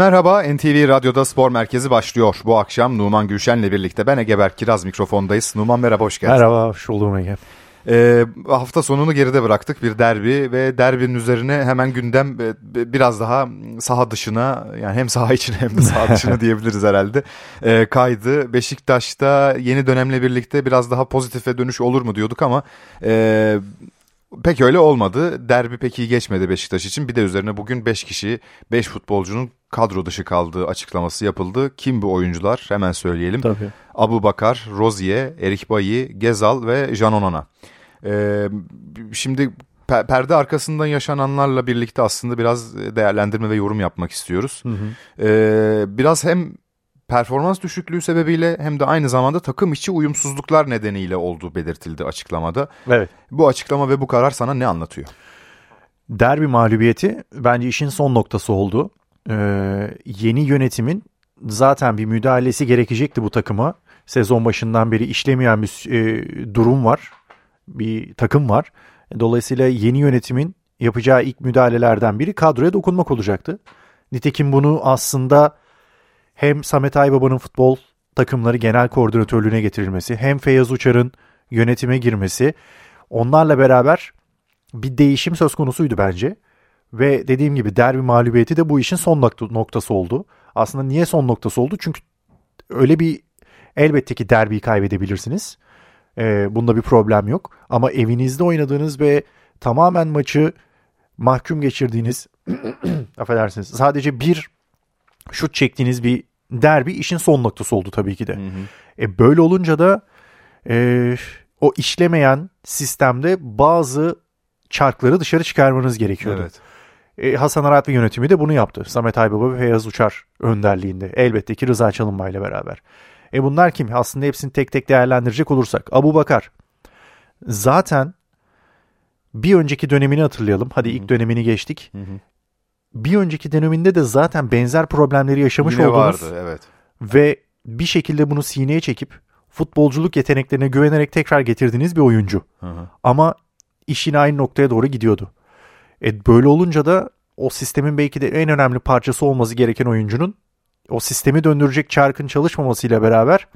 Merhaba, NTV Radyo'da Spor Merkezi başlıyor. Bu akşam Numan Gülşen'le birlikte ben Egeber Kiraz mikrofondayız. Numan merhaba, hoş geldin. Merhaba, hoş buldum Ege. Ee, hafta sonunu geride bıraktık bir derbi ve derbinin üzerine hemen gündem biraz daha saha dışına yani hem saha içine hem de saha dışına diyebiliriz herhalde ee, kaydı. Beşiktaş'ta yeni dönemle birlikte biraz daha pozitife dönüş olur mu diyorduk ama e, pek öyle olmadı. Derbi pek iyi geçmedi Beşiktaş için. Bir de üzerine bugün 5 kişi 5 futbolcunun kadro dışı kaldığı açıklaması yapıldı. Kim bu oyuncular? Hemen söyleyelim. Tabii. Abu Bakar, Rozier, Erik Bayi, Gezal ve Jan Onana. Ee, şimdi perde arkasından yaşananlarla birlikte aslında biraz değerlendirme ve yorum yapmak istiyoruz. Hı hı. Ee, biraz hem performans düşüklüğü sebebiyle hem de aynı zamanda takım içi uyumsuzluklar nedeniyle olduğu belirtildi açıklamada. Evet. Bu açıklama ve bu karar sana ne anlatıyor? Derbi mağlubiyeti bence işin son noktası oldu. Ee, yeni yönetimin zaten bir müdahalesi gerekecekti bu takıma. Sezon başından beri işlemeyen bir e, durum var. Bir takım var. Dolayısıyla yeni yönetimin yapacağı ilk müdahalelerden biri kadroya dokunmak olacaktı. Nitekim bunu aslında hem Samet Aybaba'nın futbol takımları genel koordinatörlüğüne getirilmesi hem Feyyaz Uçar'ın yönetime girmesi onlarla beraber bir değişim söz konusuydu bence. Ve dediğim gibi derbi mağlubiyeti de bu işin son noktası oldu. Aslında niye son noktası oldu? Çünkü öyle bir elbette ki derbiyi kaybedebilirsiniz. Ee, bunda bir problem yok. Ama evinizde oynadığınız ve tamamen maçı mahkum geçirdiğiniz affedersiniz sadece bir şut çektiğiniz bir derbi işin son noktası oldu tabii ki de. Hı hı. E, böyle olunca da e, o işlemeyen sistemde bazı çarkları dışarı çıkarmanız gerekiyordu. Evet. E, Hasan Arat ve yönetimi de bunu yaptı. Samet Aybaba ve Feyyaz Uçar önderliğinde. Elbette ki Rıza Çalınbay ile beraber. E bunlar kim? Aslında hepsini tek tek değerlendirecek olursak. Abu Bakar. Zaten bir önceki dönemini hatırlayalım. Hadi Hı-hı. ilk dönemini geçtik. Hı-hı. Bir önceki döneminde de zaten benzer problemleri yaşamış Yine olduğunuz vardı, evet. ve bir şekilde bunu sineye çekip futbolculuk yeteneklerine güvenerek tekrar getirdiğiniz bir oyuncu. Hı-hı. Ama işin aynı noktaya doğru gidiyordu. E böyle olunca da o sistemin belki de en önemli parçası olması gereken oyuncunun o sistemi döndürecek çarkın çalışmamasıyla beraber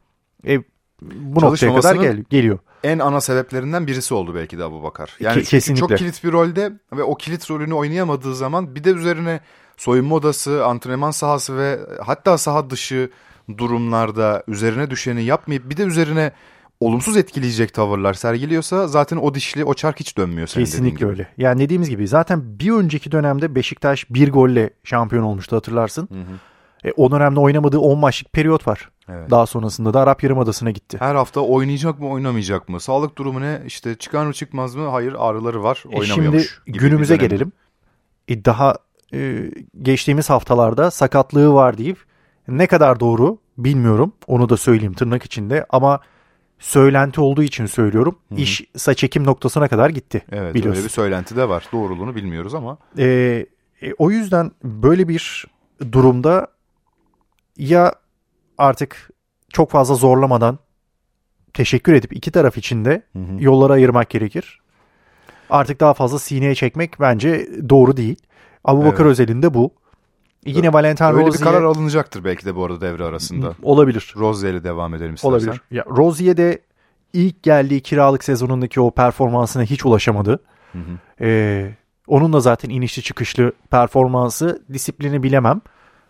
e, bu noktaya kadar gel geliyor. En ana sebeplerinden birisi oldu belki de Abu Bakar. Yani Ke- kesinlikle. çok kilit bir rolde ve o kilit rolünü oynayamadığı zaman bir de üzerine soyunma odası, antrenman sahası ve hatta saha dışı durumlarda üzerine düşeni yapmayıp bir de üzerine olumsuz etkileyecek tavırlar sergiliyorsa zaten o dişli o çark hiç dönmüyor. Kesinlikle öyle. Yani dediğimiz gibi zaten bir önceki dönemde Beşiktaş bir golle şampiyon olmuştu hatırlarsın. Hı hı. E, o dönemde oynamadığı 10 maçlık periyot var. Evet. Daha sonrasında da Arap Yarımadası'na gitti. Her hafta oynayacak mı oynamayacak mı? Sağlık durumu ne? İşte çıkar mı çıkmaz mı? Hayır ağrıları var oynamıyormuş. E şimdi günümüze gelelim. E, daha e, geçtiğimiz haftalarda sakatlığı var deyip ne kadar doğru bilmiyorum. Onu da söyleyeyim tırnak içinde ama söylenti olduğu için söylüyorum. Hı-hı. İş saç ekim noktasına kadar gitti. Evet biliyorsun. öyle bir söylenti de var. Doğruluğunu bilmiyoruz ama. E, e, o yüzden böyle bir durumda ya artık çok fazla zorlamadan teşekkür edip iki taraf için de hı hı. yolları ayırmak gerekir. Artık daha fazla sineye çekmek bence doğru değil. Abu Bakar evet. özelinde bu. Yine Valentin Öyle Rozier... bir karar alınacaktır belki de bu arada devre arasında. Olabilir. Rozier ile devam edelim istersen. Olabilir. Ya, Rozier de ilk geldiği kiralık sezonundaki o performansına hiç ulaşamadı. Hı hı. Ee, onun da zaten inişli çıkışlı performansı disiplini bilemem.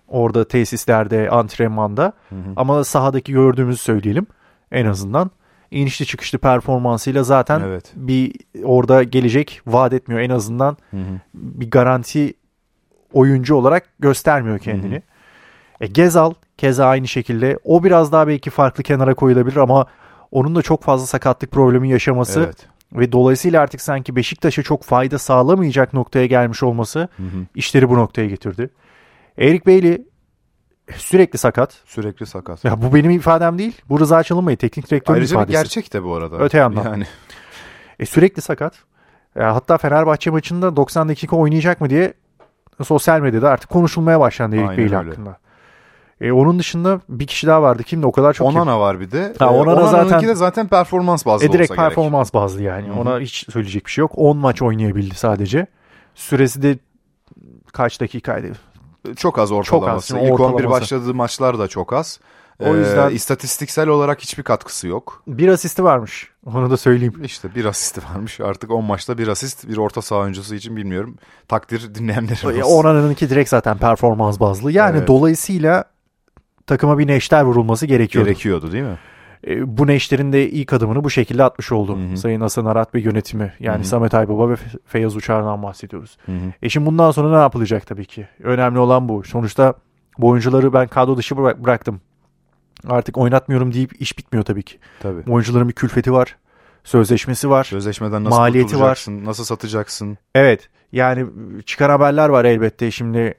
Orada tesislerde, antrenmanda. Hı hı. Ama sahadaki gördüğümüzü söyleyelim en azından. İnişli çıkışlı performansıyla zaten evet. bir orada gelecek vaat etmiyor en azından. Hı hı. Bir garanti oyuncu olarak göstermiyor kendini. Hı hı. E, Gezal keza aynı şekilde. O biraz daha belki farklı kenara koyulabilir ama onun da çok fazla sakatlık problemi yaşaması evet. ve dolayısıyla artık sanki Beşiktaş'a çok fayda sağlamayacak noktaya gelmiş olması hı hı. işleri bu noktaya getirdi. Eric Bailey sürekli sakat. Sürekli sakat. Ya bu benim ifadem değil. Bu Rıza Çalınbay'ı teknik direktörün Ayrıca ifadesi. Ayrıca gerçek de bu arada. Öte yandan. Yani. E, sürekli sakat. E, hatta Fenerbahçe maçında 90 dakika oynayacak mı diye sosyal medyada artık konuşulmaya başlandı Eric Bailey hakkında. E, onun dışında bir kişi daha vardı. Kimdi? O kadar çok Onana kim? var bir de. Ha, Onana, Onana zaten de zaten performans bazlı e, direkt olsa performans gerek. bazlı yani. Hı-hı. Ona hiç söyleyecek bir şey yok. 10 maç oynayabildi sadece. Süresi de kaç dakikaydı? Çok az ortalaması. Çok az, İlk ortalaması. 11 başladığı maçlar da çok az. O yüzden- Ee, istatistiksel olarak hiçbir katkısı yok. Bir asisti varmış. Onu da söyleyeyim. İşte bir asisti varmış. Artık 10 maçta bir asist bir orta saha oyuncusu için bilmiyorum. Takdir dinleyenlerin olsun. Onan'ınki direkt zaten performans bazlı. Yani Evet. dolayısıyla takıma bir neşter vurulması gerekiyordu. Gerekiyordu değil mi? E, bu neşterin de ilk adımını bu şekilde atmış oldu. Hı hı. Sayın Hasan Arat ve yönetimi. Yani Hı hı. Samet Aybaba ve Fe- Feyyaz Uçar'dan bahsediyoruz. Hı hı. E şimdi bundan sonra ne yapılacak tabii ki? Önemli olan bu. Sonuçta bu oyuncuları ben kadro dışı bıra- bıraktım. Artık oynatmıyorum deyip iş bitmiyor tabii ki. Tabii. Oyuncuların bir külfeti var. Sözleşmesi var. Sözleşmeden nasıl Maliyeti kurtulacaksın? Nasıl satacaksın? Evet. Yani çıkan haberler var elbette. Şimdi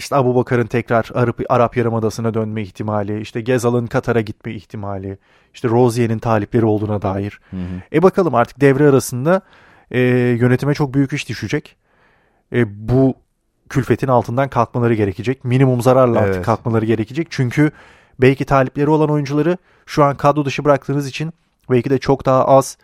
işte Abu Bakar'ın tekrar Arap, Arap Yarımadası'na dönme ihtimali, işte Gezal'ın Katar'a gitme ihtimali, işte Rozier'in talipleri olduğuna dair. Hı hı. E bakalım artık devre arasında e, yönetime çok büyük iş düşecek. E, bu külfetin altından kalkmaları gerekecek. Minimum zararla artık Evet. kalkmaları gerekecek. Çünkü belki talipleri olan oyuncuları şu an kadro dışı bıraktığınız için belki de çok daha az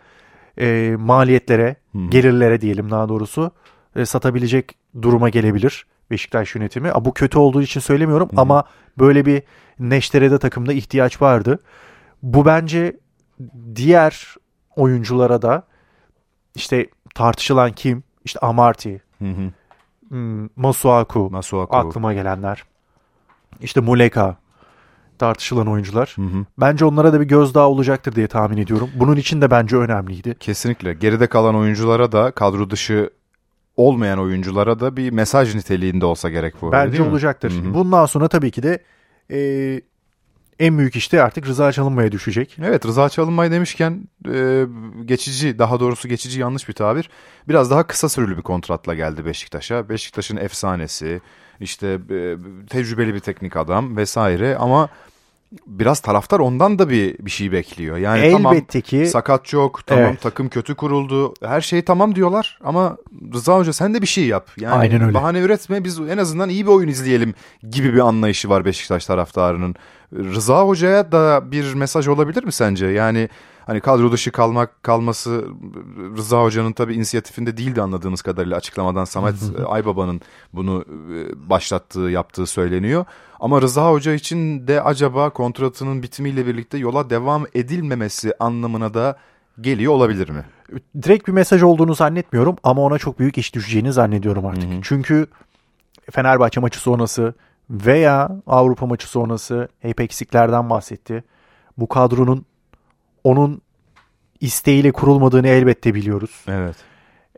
e, maliyetlere, hı. gelirlere diyelim daha doğrusu e, satabilecek duruma gelebilir Beşiktaş yönetimi. Bu kötü olduğu için söylemiyorum hı. ama böyle bir neştere de takımda ihtiyaç vardı. Bu bence diğer oyunculara da işte tartışılan kim? İşte Amarty, hmm, Masuaku, Masuaku. aklıma gelenler. İşte Muleka tartışılan oyuncular. Hı hı. Bence onlara da bir gözdağı olacaktır diye tahmin ediyorum. Bunun için de bence önemliydi. Kesinlikle. Geride kalan oyunculara da kadro dışı olmayan oyunculara da bir mesaj niteliğinde olsa gerek bu. Bence olacaktır. Hı hı. Bundan sonra tabii ki de e, en büyük işte artık Rıza Çalınbay'a düşecek. Evet Rıza Çalınbay demişken e, geçici daha doğrusu geçici yanlış bir tabir. Biraz daha kısa süreli bir kontratla geldi Beşiktaş'a. Beşiktaş'ın efsanesi işte e, tecrübeli bir teknik adam vesaire ama biraz taraftar ondan da bir bir şey bekliyor. Yani tamam Elbette ki sakat yok tamam Evet. takım kötü kuruldu her şey tamam diyorlar ama Rıza Hoca sen de bir şey yap. Yani Aynen öyle. bahane üretme biz en azından iyi bir oyun izleyelim gibi bir anlayışı var Beşiktaş taraftarının. Rıza Hoca'ya da bir mesaj olabilir mi sence? Yani hani kadro dışı kalmak kalması Rıza Hoca'nın tabii inisiyatifinde değildi anladığımız kadarıyla açıklamadan Samet Aybaba'nın bunu e, başlattığı yaptığı söyleniyor. Ama Rıza Hoca için de acaba kontratının bitimiyle birlikte yola devam edilmemesi anlamına da geliyor olabilir mi? direkt bir mesaj olduğunu zannetmiyorum ama ona çok büyük iş düşeceğini zannediyorum artık. Hı hı. Çünkü Fenerbahçe maçı sonrası veya Avrupa maçı sonrası hep eksiklerden bahsetti. Bu kadronun onun isteğiyle kurulmadığını elbette biliyoruz. Evet.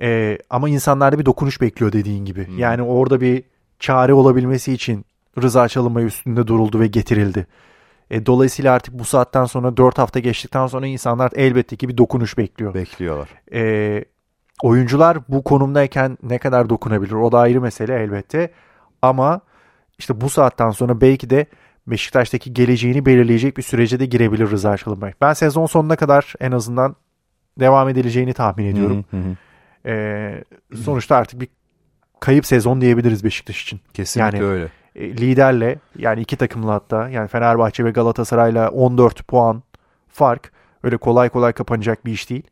Ee, ama insanlar bir dokunuş bekliyor dediğin gibi. Hı. Yani orada bir çare olabilmesi için Rıza Çalınbay üstünde duruldu ve getirildi. E, dolayısıyla artık bu saatten sonra 4 hafta geçtikten sonra insanlar elbette ki bir dokunuş bekliyor. Bekliyorlar. E, oyuncular bu konumdayken ne kadar dokunabilir o da ayrı mesele elbette. Ama işte bu saatten sonra belki de Beşiktaş'taki geleceğini belirleyecek bir sürece de girebilir Rıza Çalınbay. Ben sezon sonuna kadar en azından devam edileceğini tahmin ediyorum. Hı hı hı. Ee, sonuçta artık bir kayıp sezon diyebiliriz Beşiktaş için. Kesinlikle Yani- öyle. E, liderle yani iki takımla hatta yani Fenerbahçe ve Galatasaray'la 14 puan fark öyle kolay kolay kapanacak bir iş değil.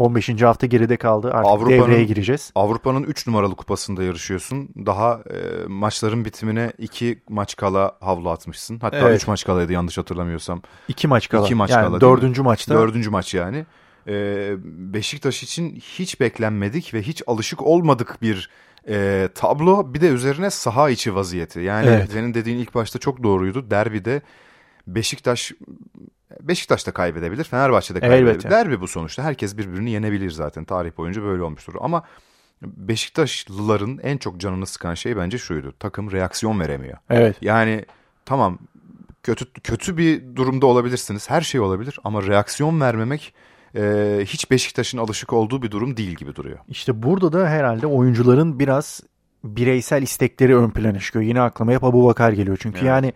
15. hafta geride kaldı. Artık Avrupa'nın- devreye gireceğiz. Avrupa'nın 3 numaralı kupasında yarışıyorsun. Daha e, maçların bitimine 2 maç kala havlu atmışsın. Hatta 3 Evet. maç kalaydı yanlış hatırlamıyorsam. İki maç kala. İki maç yani kala değil mi? dördüncü maçta. Dördüncü maç yani. E, Beşiktaş için hiç beklenmedik ve hiç alışık olmadık bir e, tablo. Bir de üzerine saha içi vaziyeti. Yani Evet. senin dediğin ilk başta çok doğruydu. Derbide Beşiktaş Beşiktaş da kaybedebilir, Fenerbahçe de kaybedebilir. Elbette. Derbi bu sonuçta. Herkes birbirini yenebilir zaten. Tarih boyunca böyle olmuştur. Ama Beşiktaşlıların en çok canını sıkan şey bence şuydu. Takım reaksiyon veremiyor. Evet. Yani tamam kötü kötü bir durumda olabilirsiniz. Her şey olabilir ama reaksiyon vermemek e, hiç Beşiktaş'ın alışık olduğu bir durum değil gibi duruyor. İşte burada da herhalde oyuncuların biraz bireysel istekleri ön plana çıkıyor. Yine aklıma hep Abu Bakar geliyor. Çünkü Evet. yani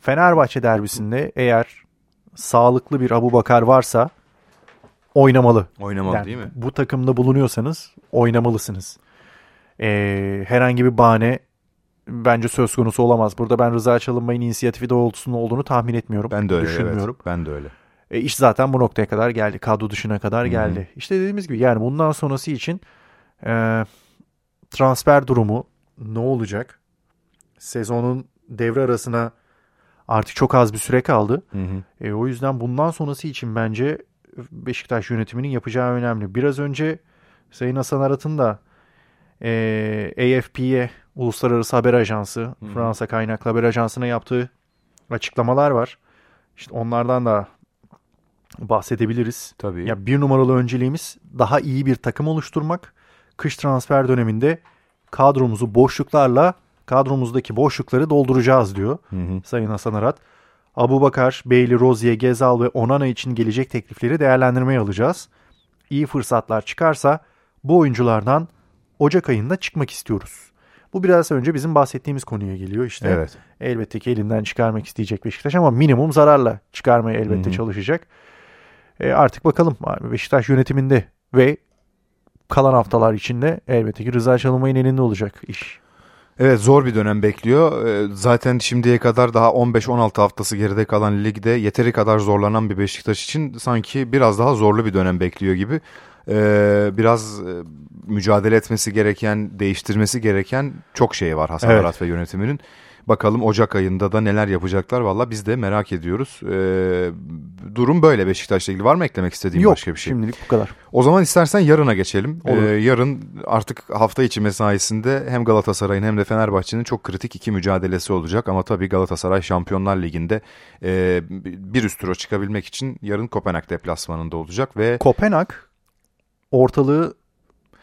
Fenerbahçe derbisinde eğer sağlıklı bir Abu Bakar varsa oynamalı. Oynamalı Yani değil mi? Bu takımda bulunuyorsanız oynamalısınız. Ee, herhangi bir bahane bence söz konusu olamaz. Burada ben Rıza Çalınbay'ın inisiyatifi doğrultusunda olduğunu tahmin etmiyorum. Ben de öyle Düşünmüyorum. evet. Ben de öyle. E, iş zaten bu noktaya kadar geldi. Kadro dışına kadar Hı hı. geldi. İşte dediğimiz gibi yani bundan sonrası için e, transfer durumu ne olacak? sezonun devre arasına artık çok az bir süre kaldı. Hı hı. E, o yüzden bundan sonrası için bence Beşiktaş yönetiminin yapacağı önemli. Biraz önce Sayın Hasan Arat'ın da e, AFP'ye Uluslararası Haber Ajansı, hı. Fransa kaynaklı haber ajansına yaptığı açıklamalar var. İşte onlardan da bahsedebiliriz. Tabii. Ya bir numaralı önceliğimiz daha iyi bir takım oluşturmak. Kış transfer döneminde kadromuzu boşluklarla kadromuzdaki boşlukları dolduracağız diyor Hı hı. Sayın Hasan Arat. Abu Bakar, Bailey, Rozier, Gezal ve Onana için gelecek teklifleri değerlendirmeye alacağız. İyi fırsatlar çıkarsa bu oyunculardan Ocak ayında çıkmak istiyoruz. Bu biraz önce bizim bahsettiğimiz konuya geliyor işte. Evet. Elbette ki elinden çıkarmak isteyecek Beşiktaş ama minimum zararla çıkarmaya elbette Hı hı. çalışacak. E, artık bakalım Beşiktaş yönetiminde ve kalan haftalar içinde elbette ki Rıza Çalınbay'ın elinde olacak iş. Evet zor bir dönem bekliyor. Ee, Zaten şimdiye kadar daha 15-16 haftası geride kalan ligde yeteri kadar zorlanan bir Beşiktaş için sanki biraz daha zorlu bir dönem bekliyor gibi. Ee, Biraz e, mücadele etmesi gereken, değiştirmesi gereken çok şey var Hasan Evet. Arat ve yönetiminin. Bakalım Ocak ayında da neler yapacaklar valla biz de merak ediyoruz. Ee, durum böyle Beşiktaş'la ilgili. Var mı eklemek istediğin Yok başka bir şey? şimdilik bu kadar. O zaman istersen yarına geçelim. Olur. Ee, yarın artık hafta içi mesaisinde hem Galatasaray'ın hem de Fenerbahçe'nin çok kritik iki mücadelesi olacak. Ama tabii Galatasaray Şampiyonlar Ligi'nde e, bir üst tura çıkabilmek için yarın Kopenhag deplasmanında olacak ve Kopenhag ortalığı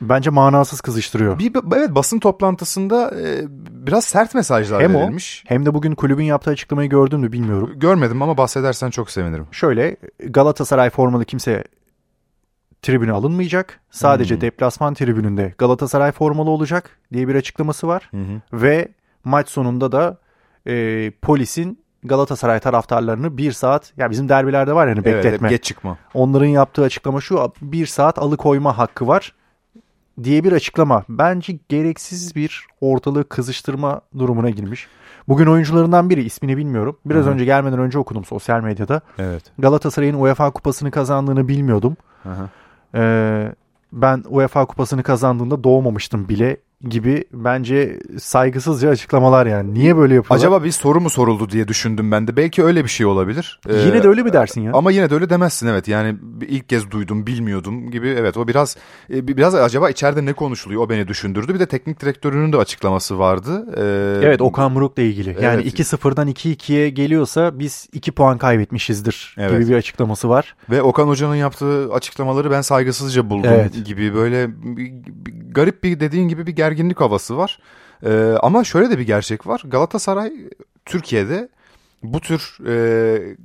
bence manasız kızıştırıyor. bir evet basın toplantısında e, biraz sert mesajlar Hem o verilmiş. hem de bugün kulübün yaptığı açıklamayı gördün mü bilmiyorum. Görmedim ama bahsedersen çok sevinirim. Şöyle Galatasaray formalı kimse tribüne alınmayacak. Sadece Hmm. deplasman tribününde Galatasaray formalı olacak diye bir açıklaması var. Hı. Ve maç sonunda da e, polisin Galatasaray taraftarlarını bir saat ya bizim derbilerde var yani Evet, bekletme. geç çıkma. Onların yaptığı açıklama şu bir saat alıkoyma hakkı var diye bir açıklama. Bence gereksiz bir ortalığı kızıştırma durumuna girmiş. Bugün oyuncularından biri ismini bilmiyorum. Biraz Hı önce gelmeden önce okudum sosyal medyada. Evet. Galatasaray'ın UEFA kupasını kazandığını bilmiyordum. Hı. Ee, ben UEFA kupasını kazandığında doğmamıştım bile gibi bence saygısızca açıklamalar yani. Niye böyle yapıyorlar? Acaba bir soru mu soruldu diye düşündüm ben de. Belki öyle bir şey olabilir. Ee, Yine de öyle mi dersin ya? Ama yine de öyle demezsin evet. Yani ilk kez duydum, bilmiyordum gibi. Evet o biraz e, biraz acaba içeride ne konuşuluyor o beni düşündürdü. Bir de teknik direktörünün de açıklaması vardı. Ee, Evet Okan Buruk'la ilgili. Yani Evet. 2-0'dan 2-2'ye geliyorsa biz 2 puan kaybetmişizdir Evet. gibi bir açıklaması var. Ve Okan Hoca'nın yaptığı açıklamaları ben saygısızca buldum Evet. gibi. Böyle garip bir dediğin gibi bir gerginlik havası var. Ee, ama şöyle de bir gerçek var. Galatasaray Türkiye'de bu tür e,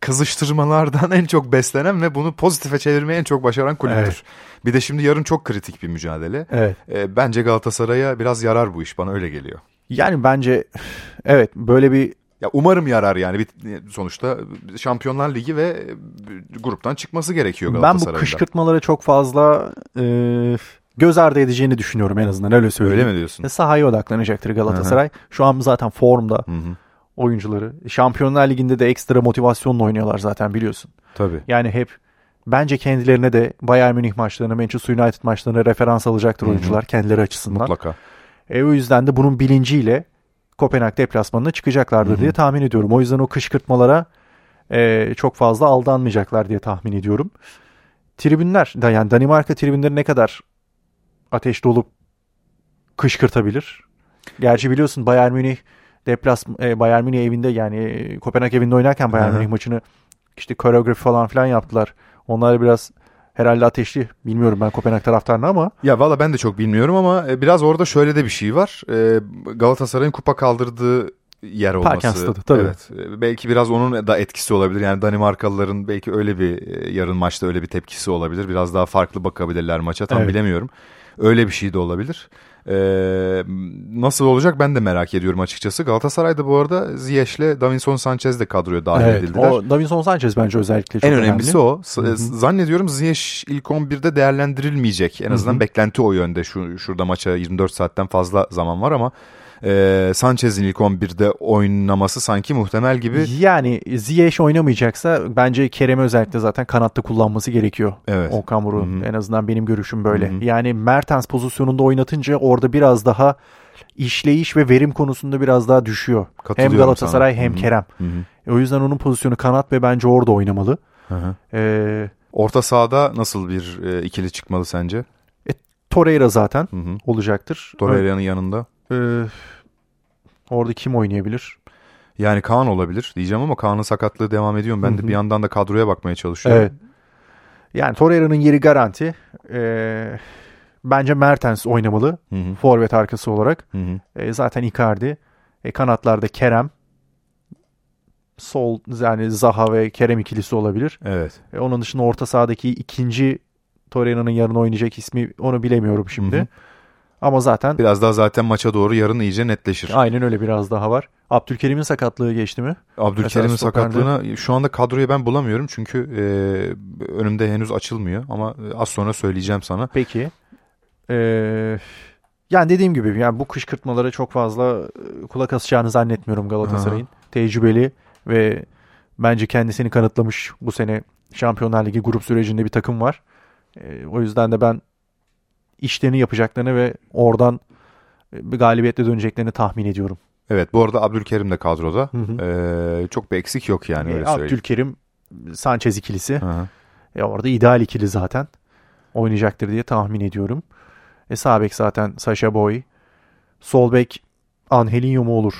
kızıştırmalardan en çok beslenen ve bunu pozitife çevirmeyi en çok başaran kulüptür. Evet. Bir de şimdi yarın çok kritik bir mücadele. Evet. E, bence Galatasaray'a biraz yarar bu iş bana öyle geliyor. Yani bence evet böyle bir Ya umarım yarar yani bir, sonuçta Şampiyonlar Ligi ve gruptan çıkması gerekiyor ben bu kışkırtmalara çok fazla e, göz ardı edeceğini düşünüyorum en azından öyle söyleyeyim. Öyle mi diyorsun? Ve Sahaya odaklanacaktır Galatasaray. Şu an zaten formda Hı hı. oyuncuları. Şampiyonlar Ligi'nde de ekstra motivasyonla oynuyorlar zaten biliyorsun. Tabii. Yani hep bence kendilerine de Bayern Münih maçlarına, Manchester United maçlarına referans alacaktır Hı hı. oyuncular kendileri açısından. Mutlaka. E, o yüzden de bunun bilinciyle Kopenhag deplasmanına çıkacaklardır Hı hı. diye tahmin ediyorum. O yüzden o kışkırtmalara e, çok fazla aldanmayacaklar diye tahmin ediyorum. Tribünler, yani Danimarka tribünleri ne kadar ateşli olup kışkırtabilir? Gerçi biliyorsun Bayern Münih deplas e, Bayern Münih evinde yani e, Kopenhag evinde oynarken Bayern. Münih maçını işte koreografi falan filan yaptılar. Onlar biraz herhalde ateşli. Bilmiyorum ben Kopenhag taraftarını ama Ya valla ben de çok bilmiyorum ama e, biraz orada şöyle de bir şey var. Galatasaray'ın kupa kaldırdığı yer olması. Parken stadı, tabii. Evet. Belki biraz onun da etkisi olabilir. Yani Danimarkalıların belki öyle bir yarın maçta öyle bir tepkisi olabilir. Biraz daha farklı bakabilirler maça. Tam Evet. bilemiyorum. Öyle bir şey de olabilir. E, nasıl olacak ben de merak ediyorum açıkçası. Galatasaray'da bu arada Ziyech'le Davinson Sanchez de kadroya dahil evet, edildiler. o Davinson Sanchez bence özellikle çok en önemlisi önemli. o. S- Zannediyorum Ziyech ilk 11'de değerlendirilmeyecek. En azından Hı hı. beklenti o yönde. Şu şurada maça 24 saatten fazla zaman var ama e, Sanchez'in ilk 11'de oynaması sanki muhtemel gibi. Yani Ziyech oynamayacaksa bence Kerem'i özellikle zaten kanatta kullanması gerekiyor. Evet. Okan Buruk'un en azından benim görüşüm böyle. Hı hı. Yani Mertens pozisyonunda oynatınca orada biraz daha işleyiş ve verim konusunda biraz daha düşüyor. Hem Galatasaray sana. hem Hı hı. Kerem. Hı hı. E, O yüzden onun pozisyonu kanat ve bence orada oynamalı. Hı hı. E, Orta sahada nasıl bir e, ikili çıkmalı sence? Torreira zaten Hı hı. olacaktır. Torreira'nın yanında. E, orada kim oynayabilir? Yani Kaan olabilir diyeceğim ama Kaan'ın sakatlığı devam ediyor. Ben de bir yandan da kadroya bakmaya çalışıyorum. Evet. Yani Torreira'nın yeri garanti. E, bence Mertens oynamalı. Hı hı. Forvet arkası olarak. Hı hı. E, zaten Icardi. E, kanatlarda Kerem. Sol yani Zaha ve Kerem ikilisi olabilir. Evet. E, onun dışında orta sahadaki ikinci Torreira'nın yarın oynayacak ismi onu bilemiyorum şimdi. Hı hı. Ama zaten Biraz daha zaten maça doğru yarın iyice netleşir. aynen öyle biraz daha var. Abdülkerim'in sakatlığı geçti mi? Abdülkerim'in sakatlığına şu anda kadroyu ben bulamıyorum çünkü e, önümde henüz açılmıyor ama az sonra söyleyeceğim sana. Peki. Ee, yani dediğim gibi yani bu kışkırtmalara çok fazla e, kulak asacağını zannetmiyorum Galatasaray'ın. Tecrübeli ve bence kendisini kanıtlamış bu sene Şampiyonlar Ligi grup sürecinde bir takım var. Ee, o yüzden de ben işlerini yapacaklarını ve oradan e, bir galibiyetle döneceklerini tahmin ediyorum. Evet bu arada Abdülkerim de kadroda. Hı hı. E, çok bir eksik yok yani öyle Ee, söyleyeyim. Abdülkerim, Sanchez ikilisi. Hı hı. E orada ideal ikili zaten. Oynayacaktır diye tahmin ediyorum. E sağ bek zaten Sasha Boy. Sol bek Angelinho mu olur?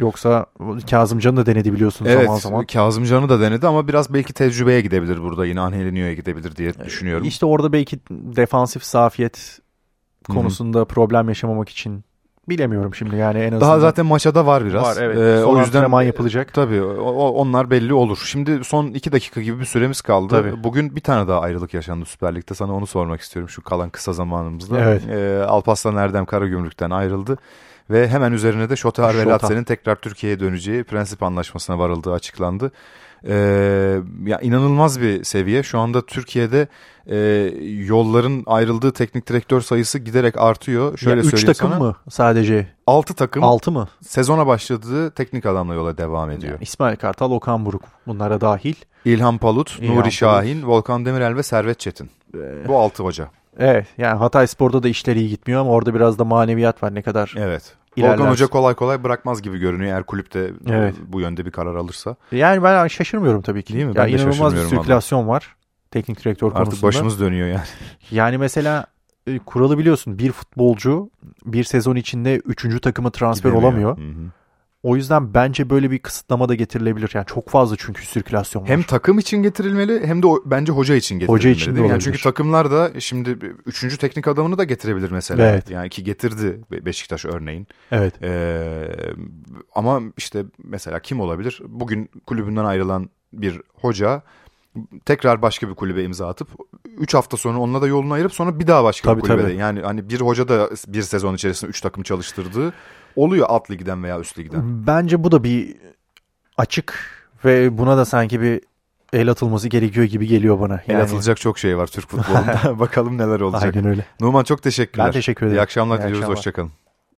Yoksa Kazımcan'ı da denedi biliyorsun Evet zaman zaman. Kazımcan'ı da denedi ama biraz belki tecrübeye gidebilir burada yine Angelinho'ya gidebilir diye düşünüyorum. İşte orada belki defansif hı. konusunda problem yaşamamak için bilemiyorum şimdi yani en azından. Daha zaten maça da var biraz. var evet. Ee, o yüzden yapılacak. Tabii o- o- onlar belli olur. Şimdi son iki dakika gibi bir süremiz kaldı. Tabii. Bugün bir tane daha ayrılık yaşandı Süper Lig'de. Sana onu sormak istiyorum şu kalan kısa zamanımızda. Evet. Ee, Alparslan Erdem Karagümrük'ten ayrıldı. Ve hemen üzerine de Şota Şota. Arvelatse'nin tekrar Türkiye'ye döneceği prensip anlaşmasına varıldığı açıklandı. Ee, ya inanılmaz bir seviye. Şu anda Türkiye'de e, yolların ayrıldığı teknik direktör sayısı giderek artıyor. Şöyle Ya üç söyleyeyim takım sana. mı sadece? 6 takım 6 mı? sezona başladığı teknik adamla yola devam ediyor. Yani İsmail Kartal, Okan Buruk bunlara dahil. İlhan Palut, İlhan Nuri Palut. Şahin, Volkan Demirel ve Servet Çetin. Ee, Bu 6 hoca. Evet yani Hatay Spor'da da işleri iyi gitmiyor ama orada biraz da maneviyat var ne kadar. Evet. İlerlersin. Volkan Hoca kolay kolay bırakmaz gibi görünüyor eğer kulüpte Evet. bu yönde bir karar alırsa. Yani ben şaşırmıyorum tabii ki. Değil mi? Ya Ben de inanılmaz bir sirkülasyon var teknik direktör Artık konusunda. başımız dönüyor yani. Yani mesela e, kuralı biliyorsun bir futbolcu bir sezon içinde üçüncü takıma transfer Gidemiyor. olamıyor. Hı hı. O yüzden bence böyle bir kısıtlama da getirilebilir. Yani çok fazla çünkü sirkülasyon var. Hem takım için getirilmeli hem de o- bence hoca için getirilmeli. Hoca için de yani çünkü takımlar da şimdi üçüncü teknik adamını da getirebilir mesela. Evet. Yani ki getirdi Be- Beşiktaş örneğin. Evet. Ee, ama işte mesela kim olabilir? Bugün kulübünden ayrılan bir hoca tekrar başka bir kulübe imza atıp 3 hafta sonra onunla da yolunu ayırıp sonra bir daha başka Tabii, bir kulübede. tabii. Yani hani bir hoca da bir sezon içerisinde 3 takım çalıştırdığı oluyor alt ligden veya üst ligden. Bence bu da bir açık ve buna da sanki bir el atılması gerekiyor gibi geliyor bana. El atılacak çok şey var Türk futbolunda. Bakalım neler olacak. Aynen öyle. Numan çok teşekkürler. Ben teşekkür ederim. İyi akşamlar İyi diliyoruz. akşamlar. Hoşçakalın.